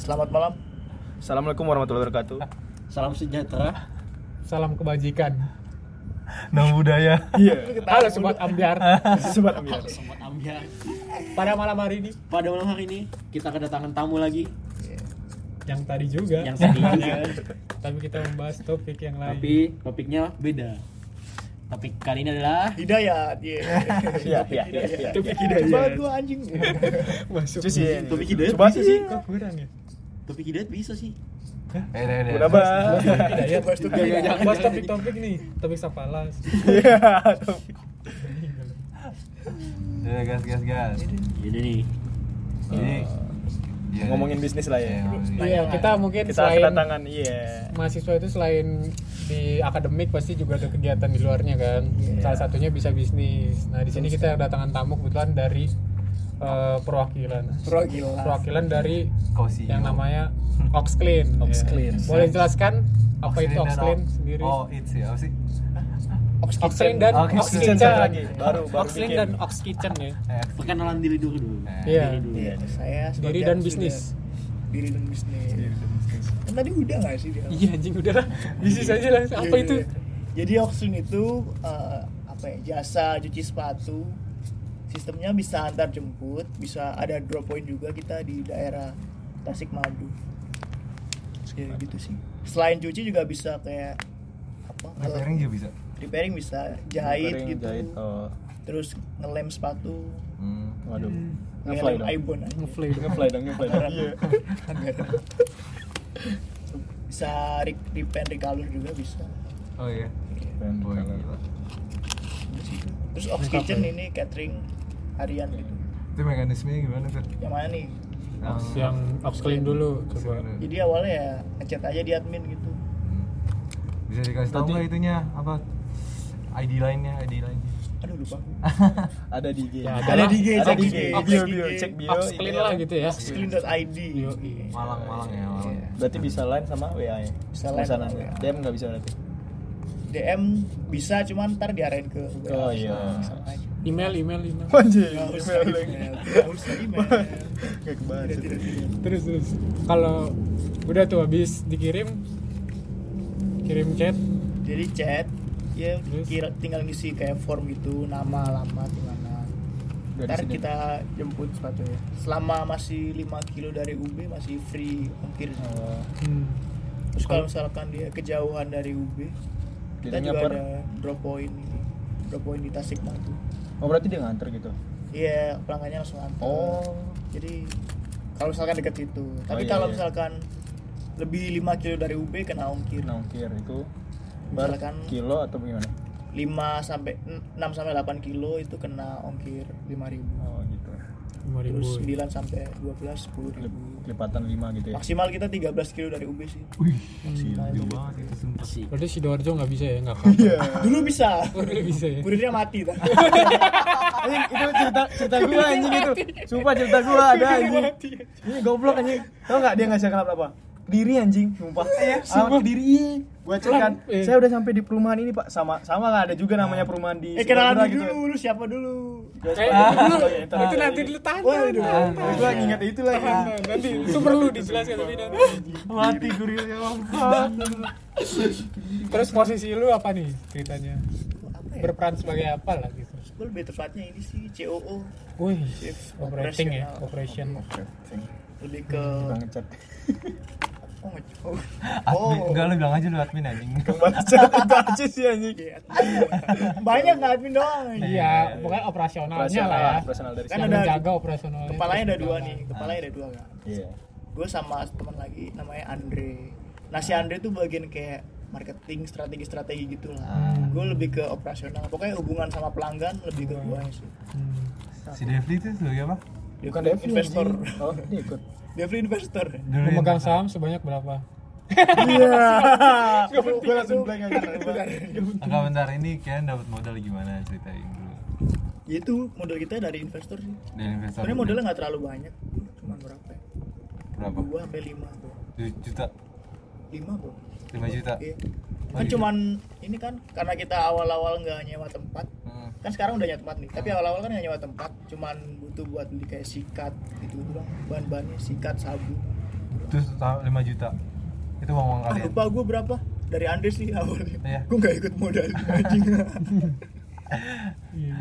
Selamat malam. Assalamualaikum warahmatullahi wabarakatuh. Salam sejahtera. Salam kebajikan. Nama budaya. Iya. Halo sobat ambiar. Sobat Amir. Sobat Ambiar. Pada malam hari ini Pada malam hari ini kita kedatangan tamu lagi yang tadi juga. yang tadi juga. Tapi kita membahas topik yang lain. Tapi topiknya beda. Topik kali ini adalah Hidayat. Iya. Iya, iya, iya, iya. Topik Hidayat. Coba gua anjing. Masuk. Topik hidayat Coba sih. sih. Kok kurang ya? Topik hidayat bisa sih. Eh, udah, bahas. Hidayat. Bahas topik bahas topik-topik nih. Topik sapalas. Iya, topik. Udah, gas, gas, gas. Jadi nih. Jadi, ya, Ngomongin bisnis lah ya. Iya. Iya, kita mungkin Kita selain kedatangan iya. mahasiswa itu selain di akademik pasti juga ada kegiatan di luarnya kan. Salah satunya bisa bisnis. Nah, di sini kita kedatangan tamu kebetulan dari eh, perwakilan. Perwakilan. Perwakilan dari Kosi. yang namanya Oxclean. Oxclean. Ya. Boleh jelaskan apa itu Oxclean dan Oxclean sendiri? Oh, it's ya, apa sih? Oxclean dan Ox Ox Kitchen Kitchen lagi. Baru baru Oxclean bikin. dan Ox Kitchen ya. Eh, Perkenalan diri dulu dulu. eh. Iya. Diri dulu. Iya, saya Diri dan bisnis. Diri dan bisnis. Kan tadi udah nggak sih dia? Iya anjing udah lah. Bisnis aja lah. Apa Iya, itu? iya. Jadi Oxlin itu apa ya? Jasa cuci sepatu. Sistemnya bisa antar jemput, bisa ada drop point juga kita di daerah Tasikmadu. Kayak gitu sih. Selain cuci juga bisa kayak apa? Repairing juga bisa. repairing bisa jahit Repairing, gitu. Jahit. Oh. Terus ngelem sepatu. Hmm. Waduh. Ngefly Ngelem dong. Ibon aja. Ngefly dong. Ngefly dong, ngefly dong. Iya. bisa re- repair recolor juga bisa. Oh iya. Boy, keren. gila. Terus Ox Kitchen ya. ini catering harian gitu. Itu mekanismenya gimana, Fer? Yang mana nih? Yang Oxclean dulu coba. Jadi awalnya ya ngechat aja di admin gitu. Hmm. Bisa dikasih tahu nggak itunya apa? ID lainnya, ID lainnya. Aduh lupa. Ada di IG. Ya, Ada di IG, Ada cek di IG. IG. Cek Bio, bio, cek bio. IG. lah gitu ya. Screen.id. Malang, Malang ya, Malang. Iya. Berarti bisa line sama WA ya? Bisa line sama ya? DM nggak bisa berarti? DM bisa cuman ntar diarahin ke WA. Oh, iya. Email, email, email. Anjir. Email. Usah email. Gak kebaca. Terus terus. Kalau udah tuh habis dikirim kirim chat Jadi chat ya Terus? kira tinggal ngisi kayak form gitu nama alamat di mana Dari ntar sini. kita jemput sepatunya selama masih 5 kilo dari UB masih free ongkir Oh, hmm. terus kalau misalkan dia kejauhan dari UB kita Jadinya juga per- ada drop point ini drop point di Tasikmadu Oh berarti dia nganter gitu? iya pelanggannya langsung antar Oh. jadi kalau misalkan deket itu tapi iya, kalau iya. misalkan lebih 5 kilo dari UB kena ongkir Nah, ongkir itu Misalkan- kilo atau gimana? 5 sampai 6 sampai 8 kilo itu kena ongkir 5000 Oh gitu. 5000. terus 9 sampai 12 10 ribu Kelipatan 5 gitu ya? maksimal kita 13 kilo dari UB sih Wih, Maksimal. jauh banget itu sumpah. Asik. Berarti Sidoarjo nggak bisa ya, nggak kan? dulu bisa dulu bisa ya. kurirnya mati tuh Anjing itu cerita cerita gua anjing itu. Sumpah cerita gua ada anjing. Ini goblok anjing. Tahu enggak dia ngasih kenapa apa? Kediri anjing, sumpah. Alamat Kediri. Iya. Gua cek kan. Eh. Saya udah sampai di perumahan ini, Pak. Sama sama nggak ada juga namanya perumahan di eh kenalan dulu dulu lu siapa dulu Eh, Ah, iya, itu nanti dulu tahan. Waduh. tahan, Nah, gua nginget itu lagi. Nanti itu perlu dijelaskan tapi nanti. Mati kurirnya Terus posisi lu apa nih ceritanya? apa ya Berperan sebagai apa lah gitu? gue lebih tepatnya ini sih COO Wih, Chief operating ya, operation. lebih ke Oh, oh. Admin, enggak lu bilang aja lu admin anjing. Aja sih anjing. Iya, admin. banyak nggak admin doang Iya, pokoknya operasionalnya Operasional lah ya. operasional dari Kan sana. ada- menjaga operasionalnya. kepalanya ada dua nih kepalanya ada dua kan Iya. gue sama teman lagi namanya Andre nah si Andre tuh bagian kayak marketing strategi-strategi gitu lah Hmm. gue lebih ke operasional pokoknya hubungan sama pelanggan lebih ke gue sih Hmm. Si Devli itu sebagai apa? Dia Bukan tuh Devi investor anjing. Oh, dia ikut. Devli investor Memegang saham sebanyak berapa? Iya. Gue langsung blank aja. Enggak bentar ini kalian dapat modal gimana ceritain dulu. Ya itu modal kita dari investor sih Dari investor. sebenarnya modalnya nggak terlalu banyak cuma berapa ya? berapa? dua sampai lima bro 7 juta, lima bro 5 juta. iya. Kan iya. cuman ini kan karena kita awal-awal nggak nyewa tempat Hmm. kan sekarang udah nyewa tempat nih. Tapi awal-awal kan nggak nyewa tempat cuman butuh buat beli kayak sikat gitu gitu dong bahan-bahannya sikat sabu. Terus ta- 5 juta. Itu uang uang ah, kalian? lupa gue berapa. Dari Andre sih awalnya. Iya. gue nggak ikut modal anjing.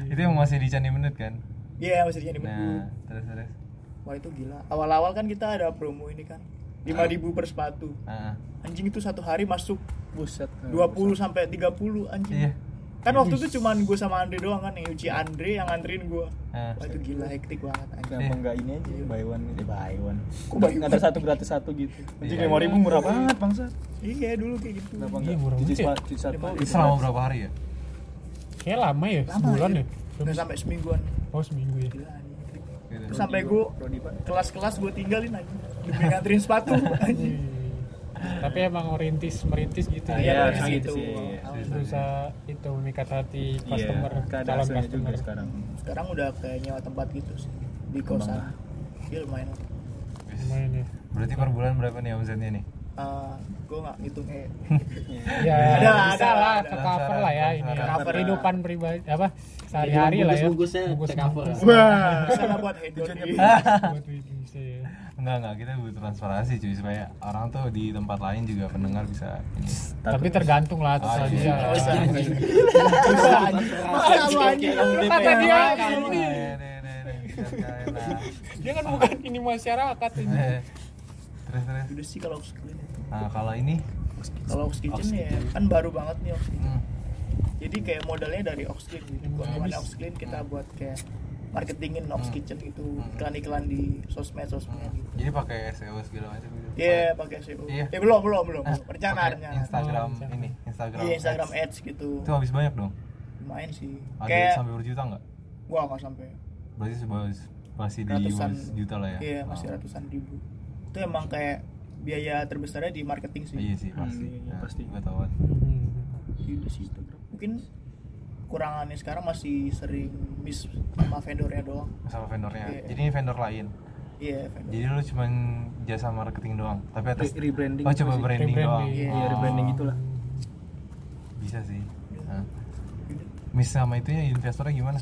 Itu yang masih di Candi Menut kan? Iya masih jadi nah. nah terus terus. Wah itu gila. Awal-awal kan kita ada promo ini kan 5000 per sepatu Ah, ah. anjing itu satu hari masuk buset 20 sampai 30 anjing iya kan waktu itu cuman gue sama Andre doang kan yang nyuci Andre yang nganterin gue Ah. wah itu gila hektik banget anjing Kenapa enggak ini aja buy one eh buy one. Kok buy one? Ada satu gratis satu gitu. Anjing Iya. lima ribu murah banget bangsa. iya dulu kayak gitu Kenapa Iya, enggak? murah Cuci banget ya. cuci satu. Lima selama berapa hari ya Kayak lama ya, lama sebulan ya. nggak sampai semingguan Oh seminggu ya. gila gitu. Terus sampai gue kelas-kelas gue tinggalin aja demi nganterin sepatu Iya. Tapi emang merintis merintis gitu Iya, Iya, ya. dari gitu situ. sih. Awal. Berusaha itu memikat hati customer, Iya, keadaan calon customer. juga sekarang. sekarang udah kayak nyewa tempat gitu sih di kosan iya lumayan Lumayan ya. berarti per bulan berapa nih omsetnya nih uh, gue nggak ngitung eh Ya, Ada, ada, lah, ke cover lah ya ini ya. Cover. Kehidupan pribadi apa sehari-hari lah ya. bungkus-bungkusnya Bungkus- cover. wah bisa lah buat hedon. Buat ya. Enggak enggak. Kita butuh transparansi cuy. Supaya orang tuh di tempat lain juga pendengar bisa ini. Tapi tergantung lah terserah Ah, dia. Bisa, Kata dia. Nah. Dia kan bukan ini masyarakat ini. Terus terus. Udah sih kalau nah kalau ini? Kalau Ox Kitchen ya kan baru banget nih Ox Kitchen hmm, jadi kayak modalnya dari Ox Clean gitu Yang keuntungan habis. Ox Clean kita buat kayak marketingin Ox Hmm. Kitchen gitu iklan-iklan di sosmed sosmed gitu jadi pakai SEO segala macam gitu Iya pakai SEO. Iya. Eh belum belum belum. Ah, Rencana rencana. Instagram Oh, ini Instagram Iya Instagram ads. Ads gitu. itu habis banyak dong Lumayan sih. ada Kayak sampai berjuta nggak gua nggak sampai. berarti sebuah masih di Ratusan juta lah ya Iya masih Oh. ratusan ribu. Itu emang kayak biaya terbesarnya di marketing sih. iya sih pasti Hmm, iya, Nah, pasti. gua tahu kan. Hmm. Gitu sih Instagram. Mungkin kurangannya sekarang masih sering miss sama vendornya doang. sama vendornya Iya. jadi ini vendor lain Iya vendor. jadi lu cuman jasa marketing doang tapi atas Re- rebranding oh gitu coba branding doang Rebranding. Iya, Iya, Oh, rebranding itulah. bisa sih Iya. nah. miss sama itunya investornya gimana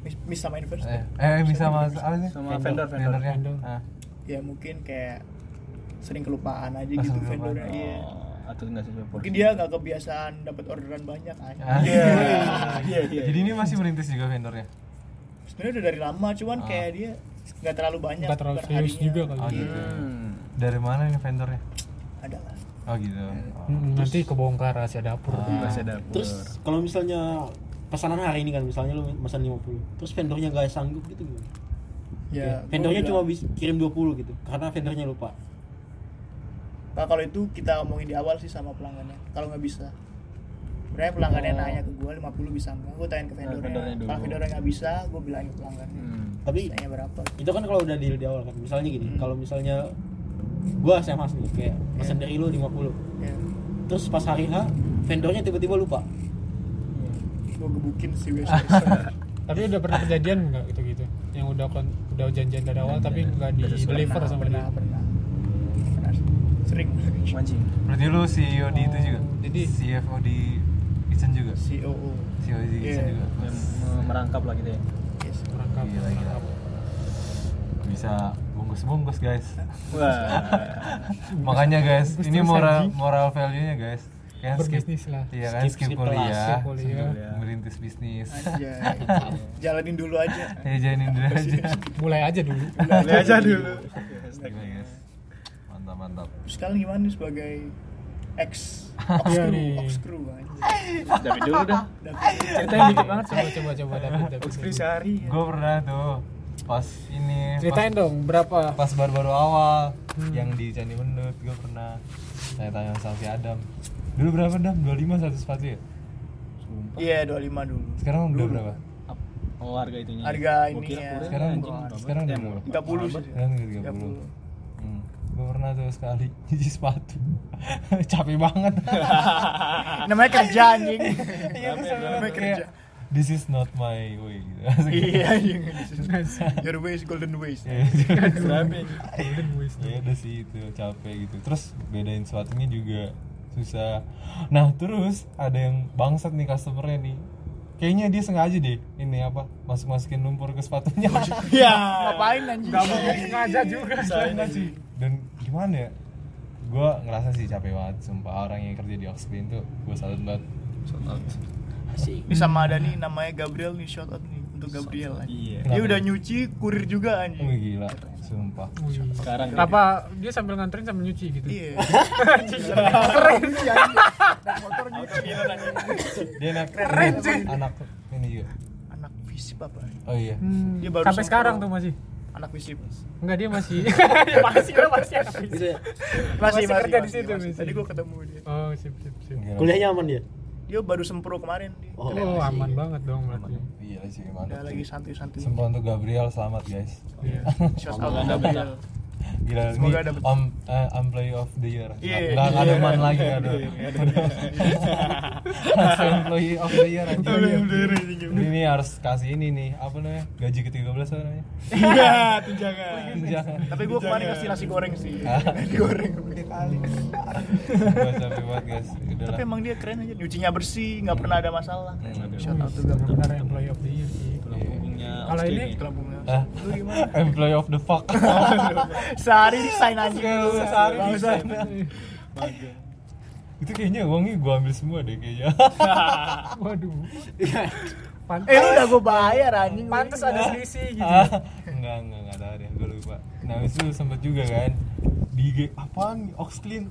Miss, miss sama investor. eh, eh miss sama apa sih Sama vendor, vendor. vendornya Vendor. Ah. Ya mungkin kayak sering kelupaan aja Oh, gitu sering kelupaan. vendornya. Iya. Oh, atau enggak sesuai porsi. Mungkin dia nggak kebiasaan dapat orderan banyak aja. Ah. Iya. Iya, iya. jadi ini masih merintis juga vendornya sebenarnya udah dari lama cuman Ah. kayak dia nggak terlalu banyak Nggak terlalu serius harinya. juga kali. Oh, Iya, gitu. Hmm. dari mana nih vendornya ada lah oh gitu Iya. oh. Hmm, nanti kebongkar rahasia dapur. Ah. Bahasa dapur. Terus kalau misalnya pesanan hari ini kan misalnya lu pesan 50 terus vendornya nggak sanggup gitu gimana? ya vendornya cuma bisa kirim 20 gitu karena vendornya lupa Nah, kalau itu kita ngomongin di awal sih sama pelanggannya kalau nggak bisa sebenarnya pelanggannya Oh. nanya ke gue 50 bisa nggak gue tanya ke vendornya vendornya dulu. kalau vendornya nggak bisa gue bilangin ke pelanggannya Hmm. tapi tanya berapa itu kan kalau udah deal di awal kan misalnya gini Hmm. kalau misalnya gua saya mas nih kayak pesan Iya. dari lu 50 ya terus pas hari H vendornya tiba-tiba lupa gue gebukin sih Ah. biasanya Tapi udah pernah kejadian nggak gitu gitu? Yang udah kon udah janjian dari awal tapi nggak di deliver sama pernah dia. pernah Pernah. Sering Mancing. berarti lu CEO di itu Oh, juga jadi- CFO di Kitchen juga COO CEO di Kitchen Iya. juga me- merangkap lah gitu ya. yes. Merangkap, Gila, gila. merangkap. bisa bungkus-bungkus guys Wah. makanya guys Bungkus ini moral anjing. moral value nya guys kan skip lah. iya kan Skip- skip, skip kuliah, skip kuliah. merintis bisnis Anjay. jalanin dulu aja ya jalanin dulu aja Mulai aja dulu. Boleh aja dulu. Gila, guys mantap mantap Terus kalian gimana nih sebagai ex ox Iya crew, nih. ox crew anjay. David dulu dah. Dapat Ceritain dikit banget Coba coba coba David David. Skrip sehari. gue pernah tuh pas ini Ceritain pas, dong berapa? pas baru-baru awal Hmm. yang di Candi Menut gue pernah tanya-tanya sama si Adam dulu berapa Dam? 25 satu sepatu ya? Sumpah. Iya 25 dulu. sekarang udah berapa? Oh harga itunya. Harga kira kurir Sekarang- sekarang udah Yang berapa? 30 sih. Sekarang udah 30 hmm. Gue pernah tuh sekali nyuci sepatu Capek banget Namanya kerja anjing. Iya, Namanya kerja. This is not my way gitu. Iya anjing. Your ways golden ways. Iya. Golden Voice. ya udah sih itu capek gitu terus bedain sepatunya juga susah nah terus ada yang bangsat nih customernya nih kayaknya dia sengaja deh ini apa masuk masukin lumpur ke sepatunya. Ya, ngapain anjing? Gak mungkin sengaja juga. Sengaja sih. Dan gimana ya gue ngerasa sih capek banget sumpah. Orang yang kerja di Oxclean tuh gue salut banget. Asik. Ini sama ada nih namanya Gabriel nih shout out nih untuk Gabriel anjing. Iya. Dia udah nyuci kurir juga anjing. gila sumpah Sekarang Kenapa dia sambil nganterin sambil nyuci gitu? Iya. Keren sih anjing. motor gitu. dia anak Keren, cuy. anak ini juga Anak visip apa? oh iya Hmm, Dia baru sampai sekarang tuh masih. Anak visip. Enggak dia masih. ya masih lah masih anak fisik. Gitu ya. Masih kerja di situ, masih. masih. Tadi gua ketemu dia. Oh, sip sip sip. Kuliahnya aman dia? Dia baru sempro kemarin. Oh, Oh, aman banget dong berarti. iya sih Udah mantap lagi sih. santai-santai. sumpah untuk Gabriel selamat guys Iya. Shout out Gabriel. Gila Semoga nih dapet. om eh, employee of the year. Iya. Nggak nggak ada man lagi ada. Langsung employee of the year aja. Ini nih harus kasih ini nih apa namanya gaji ke 13 apa namanya? Iya, tunjangan. Jangan. Tapi gua kemarin kasih nasi goreng sih. Ah. Nasi goreng kali. Gua capek banget guys. Udah Tapi lah. emang dia keren aja, nyucinya bersih, nggak pernah ada masalah. Shout out to Gabriel. Benar employee of the year sih. Kalau ini Kelambungnya. Lu gimana? employee of the fuck. Sehari resign aja. Sehari Bangsat. Itu kayaknya uangnya gua ambil semua deh kayaknya. waduh. Pantes, Eh lu udah gue bayar anjing. pantes ada selisih gitu. Ah, enggak enggak enggak tahu deh gue lupa nah itu sempet juga kan di G apaan Oxclean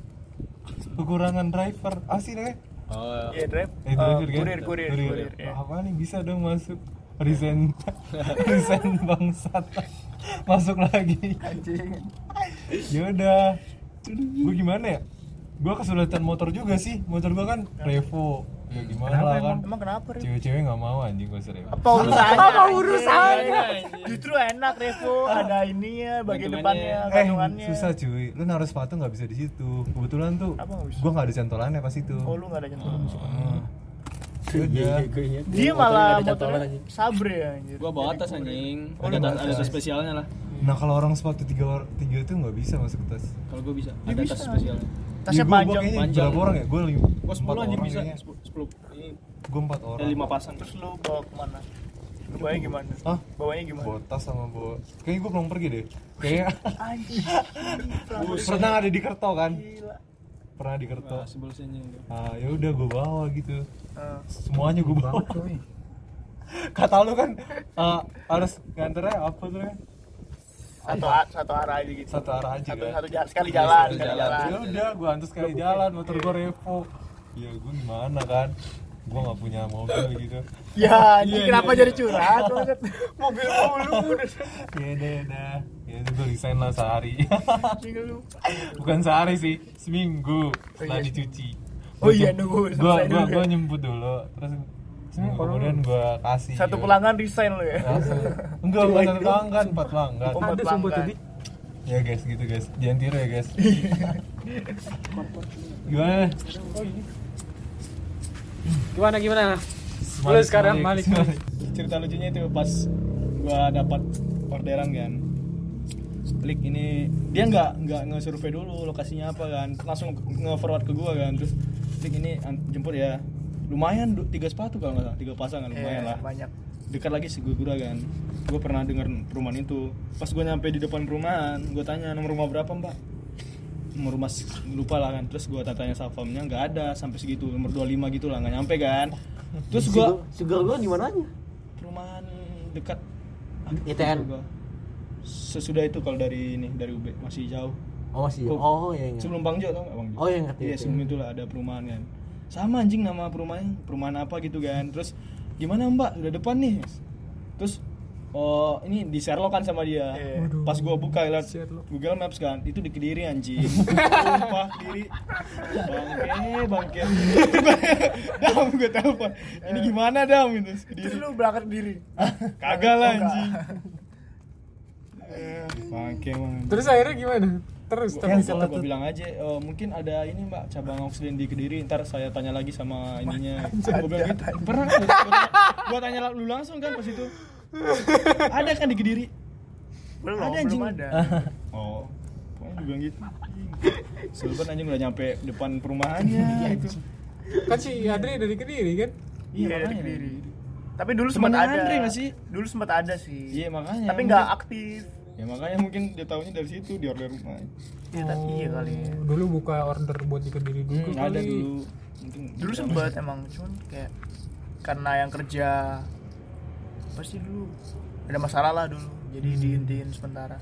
kekurangan driver asli deh oh Iya, drive. eh driver kan Kurir, kurir, kurir. ya. apa nih bisa dong masuk resign resign bangsat masuk lagi yaudah gue gimana ya gue kesulitan motor juga sih motor gue kan Revo ya gimana Kenapa lah kan Emang kenapa, Revo? cewek-cewek nggak mau anjing gue Revo Apa urusannya? Apa urusannya? Justru enak Revo, ada ini ya, bagian depannya, Eh, kandungannya. susah cuy. Lu naruh sepatu nggak bisa di situ. Kebetulan tuh Apa nggak ada centolannya pas itu. Oh lu nggak ada. Hmm. Iya, gue inget. Dia malah motornya anjing. sabre ya anjir. gua bawa Jadi tas kurir. anjing Oh, ada bawa ada tas. spesialnya lah Nah kalau orang sepatu tiga tiga itu nggak bisa masuk ke tas. kalau gua bisa Ya ada bisa. tas spesialnya Tasnya gua panjang. panjang. Berapa orang ya? Gue lima. gua sepuluh orang bisa kayaknya. Sepuluh- Gua empat orang. ada lima pasang Terus lu bawa ke mana? Bawanya gimana? Hah? Bawanya gimana? Bawa tas sama bawa. Kayaknya gue belum pergi deh. Kayaknya Anjir. pernah ada di Kerto kan? Gila. Pernah di Kerto. Nah, sebelah sini Ah ya udah gue bawa gitu. Eh, Semuanya gue bawa. Kata lu kan eh, harus nganternya apa tuh? ya? satu satu arah aja gitu. Satu arah aja Satu kan? satu jalan sekali jalan, sekali jalan. jalan. ya udah gue antus sekali jalan motor gue revo ya gue gimana kan gue nggak punya mobil gitu. Ya, anjing kenapa jadi curhat? Banget? Mobil mulu. Udah. ya udah udah ya udah gue resign lah sehari. Bukan sehari sih seminggu setelah iya. dicuci. Oh iya, nunggu gue selesai gue dulu. gue nyemput dulu. Terus seminggu kemudian gue kasih. Satu pelanggan resign lu ya. Langsung. enggak bukan satu pelanggan empat pelanggan. Oh, empat pelanggan. tadi. ya guys gitu guys. Jangan tiru ya guys. Gimana Gimana gimana? Lu sekarang? Malik, Malik. Cerita lucunya itu pas gua dapat orderan kan. Klik ini dia nggak nggak nge-survey dulu lokasinya apa kan. Langsung nge-forward ke gua kan. Terus klik ini jemput ya. Lumayan tiga sepatu kalau nggak salah. Tiga pasang kan. Lumayan Iya, lah. banyak. dekat lagi sih gue kan. Gue pernah dengar perumahan itu. Pas gue nyampe di depan perumahan gue tanya nomor rumah berapa mbak nomor rumah s- lupa lah kan. Terus gue tanya satpamnya nggak ada sampai segitu nomor 25 gitu lah nggak nyampe kan. Terus gue Sugar gua di mananya? perumahan dekat. ITN. Gua. sesudah itu kalau dari ini dari UB masih jauh. Oh masih. Kok- Oh iya ingat. sebelum Bang Jo tau nggak? Bang Jo. Oh, iya, ngerti, iya sebelum itulah ada perumahan kan. Sama anjing nama perumahannya perumahan apa gitu kan. Terus gimana mbak? Udah depan nih. Terus oh ini di Sherlock kan sama dia. Iya. Waduh. pas gua buka lihat. Google Maps kan itu di Kediri anjing. Sumpah Kediri. Bangke bangke. Dam gue telepon. Ini gimana dam? Itu Terus Kediri lu berangkat diri. kagak lah Oh, anjing. Eh, bangke emang Terus akhirnya gimana? Terus Gua- tapi gua, gua bilang aja. "Eh, mungkin ada ini mbak cabang Oxlin di Kediri. Ntar saya tanya lagi sama ininya. Gua bilang gitu. pernah gua, gua tanya lu langsung kan pas itu ada kan di Kediri Belum, Ada, belum anjing. ada. oh pokoknya bilang gitu Sultan anjing udah nyampe depan perumahannya itu kan si Adri dari Kediri kan? iya Iya, di Kediri. Tapi dulu sempat ada. Andre nggak sih? Dulu sempat ada sih. Iya makanya. Tapi nggak aktif. Ya makanya mungkin dia tahunya dari situ di order rumah. Ya, tapi iya kali ya. Oh, dulu buka order buat di kediri dulu Hmm, kali. ada dulu. Mungkin Dulu sempat emang cuman kayak karena yang kerja pasti dulu ada masalah lah dulu. Jadi dihentiin sementara.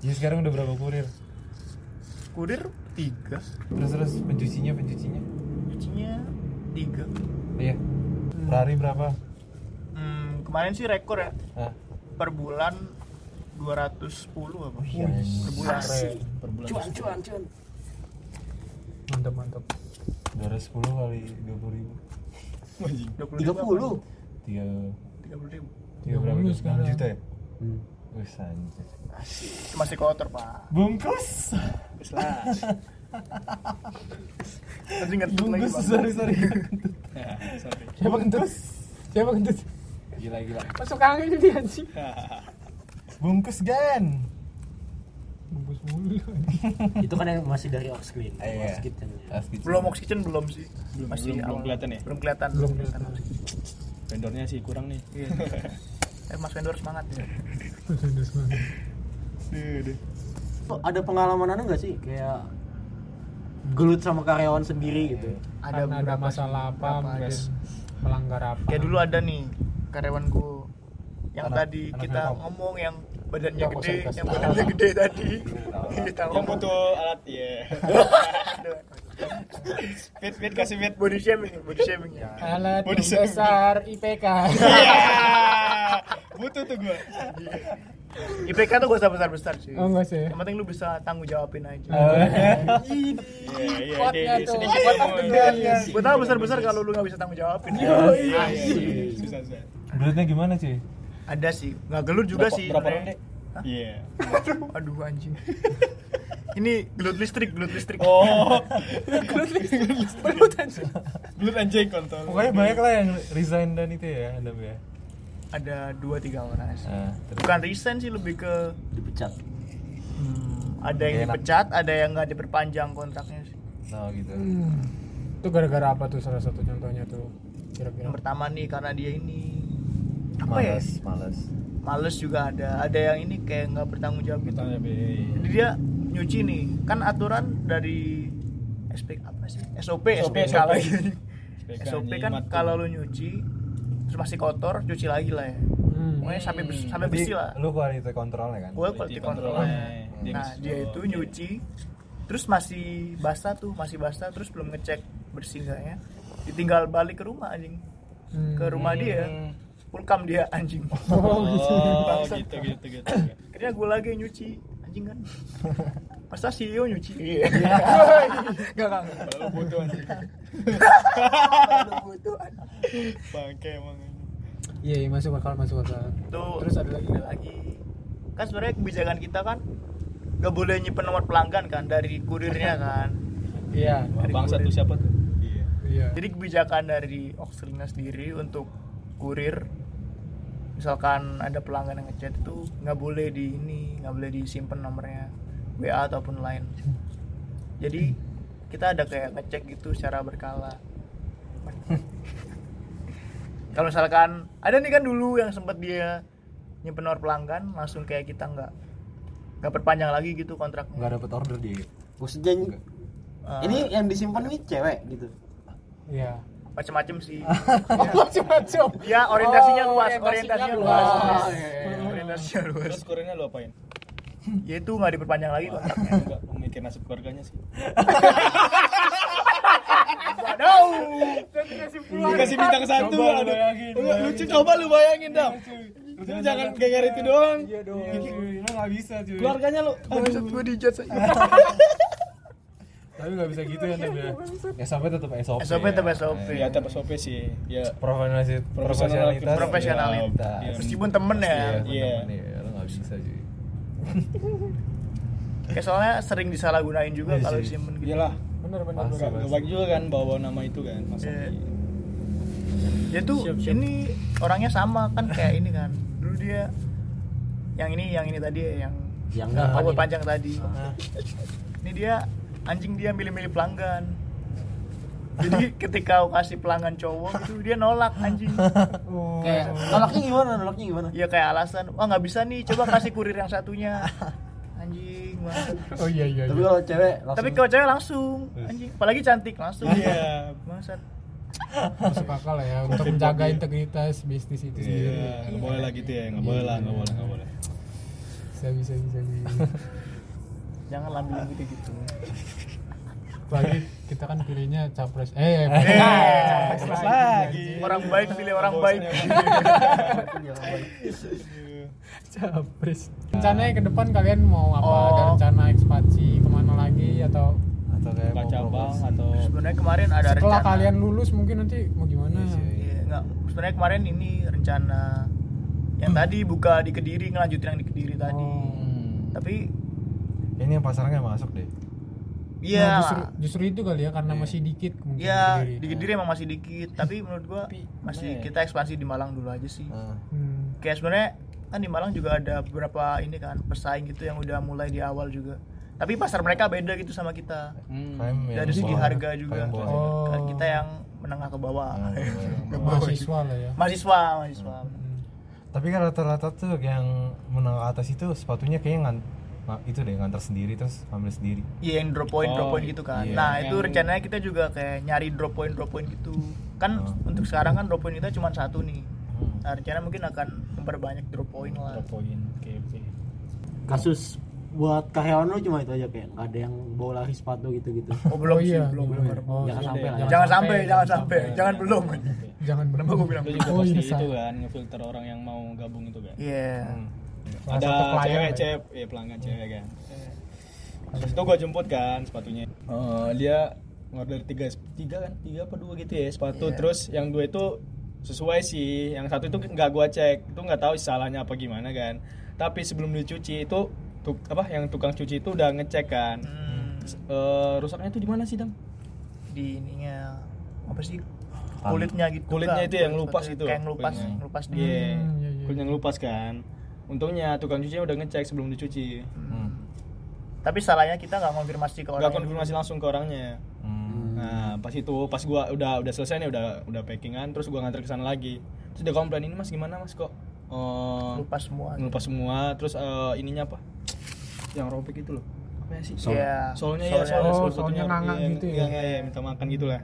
Jadi sekarang udah berapa kurir? Kurir tiga, Terus terus pencucinya pencucinya? cucinya tiga. Iya. Per hari berapa? Hmm, kemarin sih rekor ya Ah, per bulan 210 apa? iya. Per bulan. per bulan. Mantap mantap. 210 kali 20 ribu. Anjing. 20 Tiga, 30 ribu. tiga berapa? Bagus tuh? sekarang. 6 juta ya? Hmm. Wih, anjir. Itu masih kotor pak. Bungkus. Terus lah. Ngentut lagi Bungkus, sorry sorry. Ya, sorry. Siapa kentut? Siapa kentut? Gila gila. Masuk angin ini anjing. Bungkus gan. Bungkus mulu. itu kan yang masih dari ox clean Ah, iya. Ox Kitchen. Belum Ox Kitchen belum sih. Belum, Masih belum, belum kelihatan ya? Belum kelihatan. Belum kelihatan. Vendornya sih kurang nih. Iya. Eh Mas Vendor semangat ya. Udah semangat. Oh, ada pengalaman anu nggak sih kayak gelut sama karyawan sendiri gitu Ada Karena ada beberapa masalah apa ada. melanggar apa. Kayak dulu ada nih karyawanku yang Anak- tadi anak kita ngomong yang badannya gede, yang badannya gede tadi. Kita Yang ngomong butuh alat ya. Fit fit kasih fit. body shaming, body shaming ya. Alat Body shaming. besar IPK. Iya. butuh tuh gua. IPK tuh gak usah besar-besar sih. Oh enggak sih. Yang penting lu bisa tanggung jawabin aja. Iya iya sedikit Iya, day. iya. Gue tau besar-besar kalau lu gak bisa tanggung jawabin. Iya, iya, iya. Susah susah. Gelutnya gimana cuy? Ada sih, nggak gelut juga Berapa- sih. Berapa ronde? Iya. Aduh anjing. Ini gelut listrik, gelut listrik. Oh. gelut anjing. Gelut anjing kontol. Pokoknya banyak lah yang resign dan itu ya, Adam ya. Ada dua tiga orang sih. Nah, terus Bukan resign sih lebih ke dipecat hmm, ada yang enak. dipecat, ada yang nggak diperpanjang kontraknya sih. nah gitu. Itu gara-gara apa tuh salah satu contohnya tuh? Kira-kira. Yang pertama nih karena dia ini apa ya? Males, males. Males juga ada. Ada yang ini kayak nggak bertanggung jawab gitu. Tanya be. Jadi dia nyuci nih. Kan aturan dari SP apa sih? SOP, SOP, SPK SOP. lagi. SPK SOP kan mati. kalau lu nyuci terus masih kotor, cuci lagi lah ya. Hmm. Pokoknya sampai sampai bersih lah. Lu quality controlnya kan? Gue quality control. controlnya. Dia Nah, dia itu nyuci terus masih basah tuh, masih basah terus belum ngecek bersih enggaknya. Ditinggal balik ke rumah anjing. Hmm. Ke rumah dia. Pulkam dia anjing. Oh, gitu. Oh, gitu gitu gitu. Akhirnya gue lagi nyuci anjing kan. Masa CEO nyuci? Iya. Enggak enggak. Kalau butuh anjing. Kalau butuh anjing. Bangke emang. Iya, iya, masuk akal, masuk akal. Tuh, Terus ada lagi. ada lagi. Kan sebenarnya kebijakan kita kan gak boleh nyimpen nomor pelanggan kan dari kurirnya kan. Iya. Dari Bangsa tuh siapa tuh? Iya. Iya. Jadi kebijakan dari Oxlina sendiri untuk kurir misalkan ada pelanggan yang ngechat itu nggak boleh di ini nggak boleh disimpan nomornya WA ataupun lain. Jadi kita ada kayak ngecek gitu secara berkala. Kalau misalkan ada nih kan dulu yang sempat dia nyimpen nomor pelanggan langsung kayak kita nggak nggak perpanjang lagi gitu kontraknya. Nggak dapet order dia maksudnya ini- Eh, ini yang disimpan ini cewek gitu? Iya. Macem-macem sih Macam-macam. ya orientasinya Oh, luas orientasinya orientasinya luas. luas Oh, iya, iya. orientasinya luas Terus kurirnya lu apain? ya itu nggak diperpanjang lagi kontraknya Enggak memikir nasib keluarganya sih. waduh Dikasih bintang satu. Coba aduh. lucu coba lu bayangin dam. Lu jangan geger itu doang. Iya dong. Lu nggak bisa cuy. Keluarganya lu. Bangsat gue dijat Tapi nggak bisa gitu ya Nam ya. SOP tetap SOP. SOP tetap SOP. Ya tetap SOP sih. Ya Profesionalitas, Profesionalitas. Profesionalitas. Iya, meskipun temen ya Iya, Iya. ya. Lu nggak bisa cuy. kayak soalnya sering disalahgunain juga Iya kalau sih. simpen gitu iyalah. Bener bener. Pasti. Gak, baik juga kan bawa nama itu kan masa Iya. di- dia tuh Siap, siap. ini orangnya sama kan kayak ini kan dulu dia yang ini yang ini tadi ya, yang yang kan panjang tadi Nah, ini dia anjing dia milih-milih pelanggan jadi ketika aku kasih pelanggan cowok itu dia nolak anjing Oh. kayak nolaknya gimana nolaknya gimana ya kayak alasan wah nggak bisa nih coba kasih kurir yang satunya anjing banget Oh iya iya. tapi iya. kalau cewek langsung tapi kalau cewek langsung anjing apalagi cantik langsung Iya. Bangsat. masuk akal ya untuk menjaga integritas bisnis itu sendiri. Iya, nggak boleh lah gitu ya, nggak boleh lah, nggak boleh, nggak boleh. Bisa bisa bisa. bisa. Jangan lambil gitu gitu Apalagi kita kan pilihnya capres. Eh, capres lagi. orang baik pilih orang baik capres. Rencananya ke depan kalian mau apa? Oh. Ada rencana ekspansi ke mana lagi atau atau kayak mau cabang atau sebenarnya kemarin ada setelah rencana kalian lulus mungkin nanti mau gimana? Iya, enggak. sebenarnya kemarin ini rencana yang tadi buka di kediri ngelanjutin yang di kediri tadi Oh. Tapi ini yang pasarnya nggak masuk deh iya Nah, justru, justru itu kali ya karena masih dikit mungkin Iya, di Kediri emang masih dikit, tapi menurut gua masih gimana ya? kita ekspansi di Malang dulu aja sih. Nah, Hmm. Kayak sebenarnya kan di Malang juga ada beberapa ini kan pesaing gitu yang udah mulai di awal juga. Tapi pasar mereka beda gitu sama kita. Hmm. Dari segi bawah- harga juga. bawah. Oh. Kan Kita yang menengah ke bawah. Ah, iya. mahasiswa lah ya. mahasiswa, mahasiswa. Hmm. tapi kan rata-rata tuh yang menengah atas itu sepatunya kayaknya itu deh ngantar sendiri terus ambil sendiri Iya, yang drop point, drop Oh, point gitu kan. iya. Nah, itu Yang- rencananya kita juga kayak nyari drop point, drop point gitu. Kan Oh. untuk sekarang kan drop point kita cuma satu nih. Hmm. Nah, rencana mungkin akan memperbanyak drop point lah. Drop point. Oke, oke. kasus buat karyawan lu cuma itu aja kayak nggak ada yang bawa lari sepatu gitu gitu Oh, belum Oh sih, iya, belum, belum. belum. Oh, Jangan iya. sampai lah ya. Jangan sampai, jangan sampai, jangan belum. Jangan Kenapa gua bilang juga Oh, pasti iya, itu kan ngefilter orang yang mau gabung itu kan. Iya. Hmm. Salah Ada cewek, cewek, ya pelanggan cewek kan. Terus itu gua jemput kan sepatunya. Eh, dia ngorder tiga, tiga kan, tiga apa dua gitu ya sepatu. Iya. Terus yang dua itu sesuai sih. Yang satu itu nggak gua cek, itu nggak tahu salahnya apa gimana kan. Tapi sebelum dicuci itu tuk, apa yang tukang cuci itu udah ngecek kan. Hmm, Eh, rusaknya itu di mana sih dang? di ininya apa sih kulitnya gitu Kulitnya Kak. itu yang lupas itu. kayak ngelupas kulitnya. ngelupas di Iya, Hmm, iya, iya. kulit yang lupas kan. Untungnya tukang cucinya udah ngecek sebelum dicuci. Hmm. tapi salahnya kita nggak konfirmasi ke orang Nggak konfirmasi langsung ke orangnya. Hmm. Nah, pas itu pas gua udah udah selesai nih udah udah packingan terus gua nganter ke sana lagi. Terus dia komplain ini Mas gimana Mas kok eh lupas semua ngelupas semua terus eh, ininya apa? Yang robek itu loh. Apa ya sih? Sol. Iya. Soalnya ya, Soalnya- soalnya Oh, sepatunya soalnya nganga iya, gitu ya? Iya, iya, iya, minta makan gitu lah.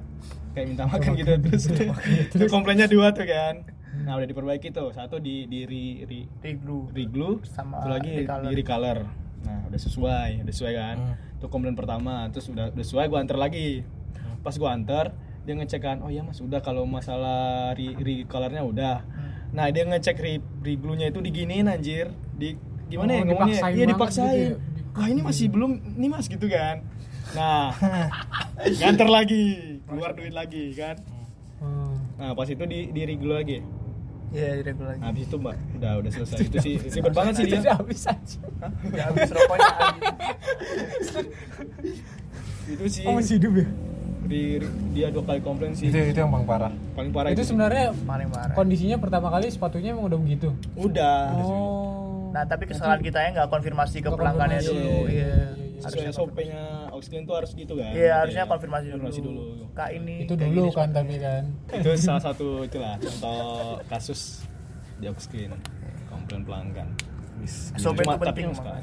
Kayak minta makan gitu terus. terus komplainnya dua tuh kan. Nah, udah diperbaiki tuh. Satu di di ri, ri, Riglu reglue. Sama satu lagi recolor. di recolor. Nah udah sesuai udah sesuai kan? Hmm. itu komplain pertama. Terus udah udah sesuai gua antar lagi. Pas gua antar dia ngecek kan oh iya mas udah kalau masalah re recolornya udah. Hmm. nah dia ngecek re reglue-nya itu diginiin anjir. Di gimana Oh, ya ngomongnya? dipaksain iya banget dipaksain. gitu ya? wah ini masih belum ini mas gitu kan? Nah nganter lagi keluar duit lagi kan? Hmm. nah pas itu di di reglue lagi iya di riglu lagi habis itu mbak udah udah selesai. Itu sih ribet banget sih dia. Udah habis aja. ya habis rokoknya itu sih. Oh, masih hidup ya? di, dia dua kali komplain sih. Itu itu yang paling parah. Paling parah itu sih. sebenarnya paling parah. kondisinya pertama kali sepatunya emang udah begitu. udah. Oh. nah tapi kesalahan kita ya nggak konfirmasi ke pelanggannya dulu. Iya, iya iya. harusnya SOP-nya Oxclean tuh harus gitu kan. Iya harusnya Kayak konfirmasi dulu. Konfirmasi dulu. Kak ini itu dulu kan tapi kan. itu salah satu itulah contoh kasus di Oxclean komplain pelanggan. Bis- SOP itu Cuma- tapi penting sekali.